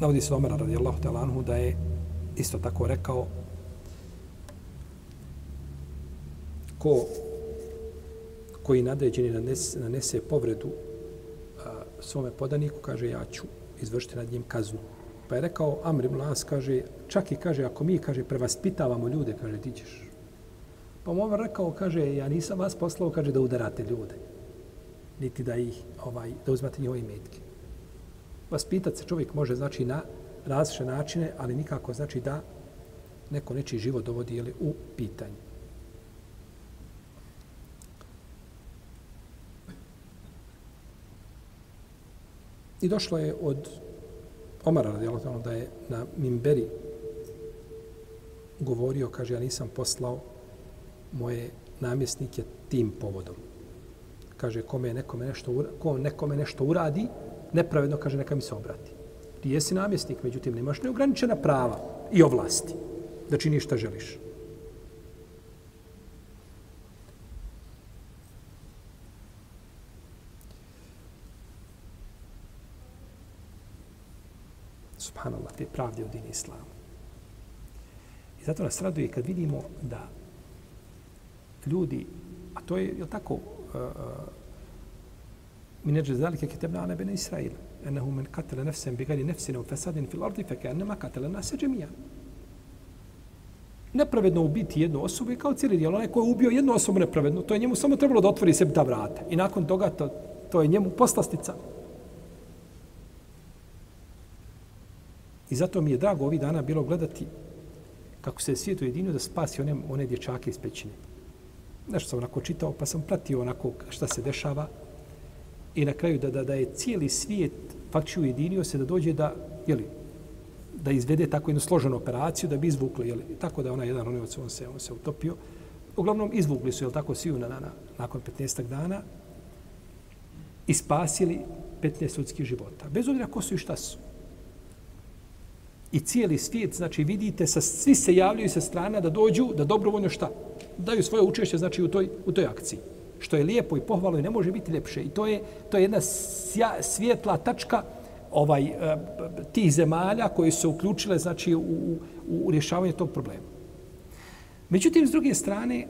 navodi se Omer radijallahu ta'ala anhu da je isto tako rekao ko koji nadređeni nanese, nanese povredu a, svome podaniku, kaže ja ću izvršiti nad njim kaznu. Pa je rekao Amr ibn Las, kaže, čak i kaže, ako mi, kaže, prevaspitavamo ljude, kaže, ti ćeš. Pa mu Omer rekao, kaže, ja nisam vas poslao, kaže, da udarate ljude. Niti da ih, ovaj, da uzmate njihove imetke. Vaspitati se čovjek može, znači, na različite načine, ali nikako, znači, da neko nečiji život dovodi jeli, u pitanje. I došlo je od Omara radijallahu da je na Mimberi govorio, kaže, ja nisam poslao moje namjesnike tim povodom. Kaže, kome nekome nešto, ko nekome nešto uradi, nepravedno, kaže, neka mi se obrati. Ti jesi namjesnik, međutim, nemaš neograničena prava i ovlasti da činiš šta želiš. subhanallah, te pravde u dini islamu. I zato nas raduje kad vidimo da ljudi, a to je, je tako, e, e, uh, mi neđe zalike kitebna ala bene Israila, enahu men katele nefsem bigali nefsine u fesadin fil ardi, feke enema katele nase džemija. Nepravedno ubiti jednu osobu je kao cijeli dijel. Onaj ko je ubio jednu osobu nepravedno, to je njemu samo trebalo da otvori sebi ta vrata. I nakon toga to, to je njemu poslastica. I zato mi je drago ovih dana bilo gledati kako se svijet ujedinio da spasi one, one dječake iz pećine. Nešto sam onako čitao, pa sam pratio onako šta se dešava. I na kraju da, da, da je cijeli svijet faktično ujedinio se da dođe da, jeli, da izvede tako jednu složenu operaciju da bi izvukli, jeli, tako da ona jedan onovac, on se, on se utopio. Uglavnom, izvukli su, jel tako, svi na, na, nakon 15. dana i spasili 15 ljudskih života. Bez obzira ko su i šta su i cijeli svijet, znači vidite, sa, svi se javljaju sa strana da dođu, da dobrovoljno šta? Daju svoje učešće, znači u toj, u toj akciji. Što je lijepo i pohvalo i ne može biti ljepše. I to je, to je jedna sja, svijetla tačka ovaj eh, tih zemalja koji su uključile znači u, u, u rješavanje tog problema. Međutim, s druge strane,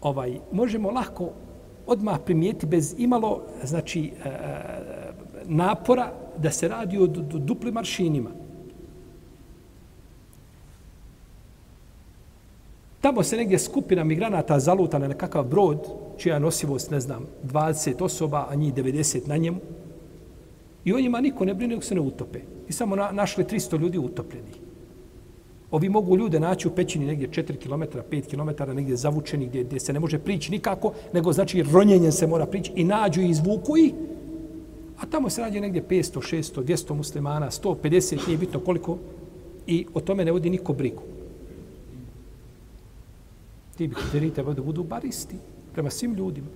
ovaj možemo lako odmah primijeti bez imalo znači eh, eh, napora da se radi o duplim maršinima. Tamo se negdje skupina migranata zaluta na nekakav brod, čija nosivost, ne znam, 20 osoba, a njih 90 na njemu. I o njima niko ne brine, nego se ne utope. I samo na, našli 300 ljudi utopljeni. Ovi mogu ljude naći u pećini negdje 4 km, 5 km, negdje zavučeni, gdje, gdje se ne može prići nikako, nego znači ronjenjem se mora prići i nađu i izvuku ih. A tamo se nađe negdje 500, 600, 200 muslimana, 150, nije bitno koliko. I o tome ne vodi niko brigu ti bi kriteriji trebali da budu baristi prema svim ljudima.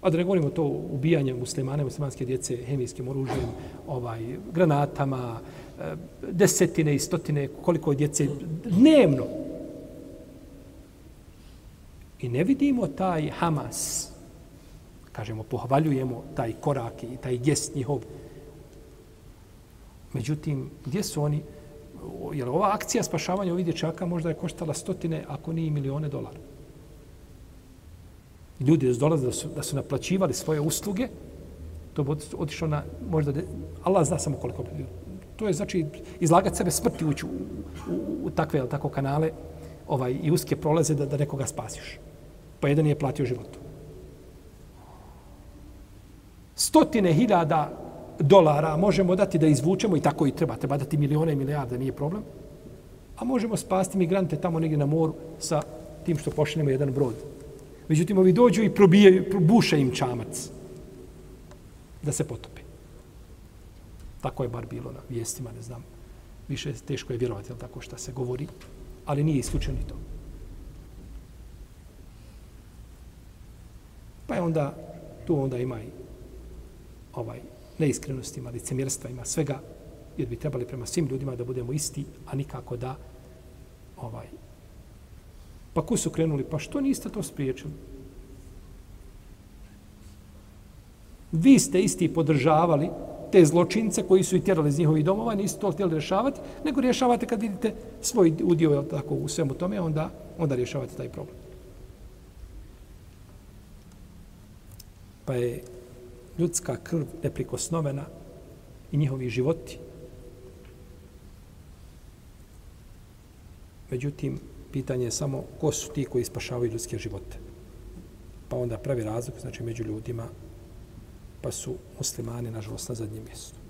A da ne govorimo to ubijanje muslimane, muslimanske djece hemijskim oružjem, ovaj, granatama, e, desetine i stotine, koliko djece dnevno. I ne vidimo taj Hamas, kažemo, pohvaljujemo taj korak i taj gest njihov. Međutim, gdje su oni? Jer ova akcija spašavanja ovih dječaka možda je koštala stotine, ako nije milione dolara. Ljudi da dolaze da su, da su naplaćivali svoje usluge, to bi otišlo na možda, de, Allah zna samo koliko. To je znači izlagati sebe smrti ući u, u, u takve jel tako kanale ovaj, i uske prolaze da, da nekoga spasiš. Pa jedan je platio životu. Stotine hiljada dolara možemo dati da izvučemo i tako i treba. Treba dati milione i milijarde, nije problem. A možemo spasti migrante tamo negdje na moru sa tim što pošljemo jedan brod. Međutim, ovi dođu i probijaju, probuše im čamac da se potope. Tako je bar bilo na vijestima, ne znam. Više teško je vjerovati, ali tako šta se govori. Ali nije isključeno to. Pa je onda, tu onda ima i ovaj neiskrenosti, ima licemjerstva, ima svega, jer bi trebali prema svim ljudima da budemo isti, a nikako da ovaj. Pa ko su krenuli? Pa što niste to spriječili? Vi ste isti podržavali te zločince koji su i tjerali iz njihovih domova, niste to htjeli rješavati, nego rješavate kad vidite svoj udio je tako, u svemu tome, onda, onda rješavate taj problem. Pa je ljudska krv neprikosnovena i njihovi životi. Međutim, pitanje je samo ko su ti koji spašavaju ljudske živote. Pa onda pravi razlog, znači među ljudima, pa su muslimani, nažalost, na zadnjem mjestu.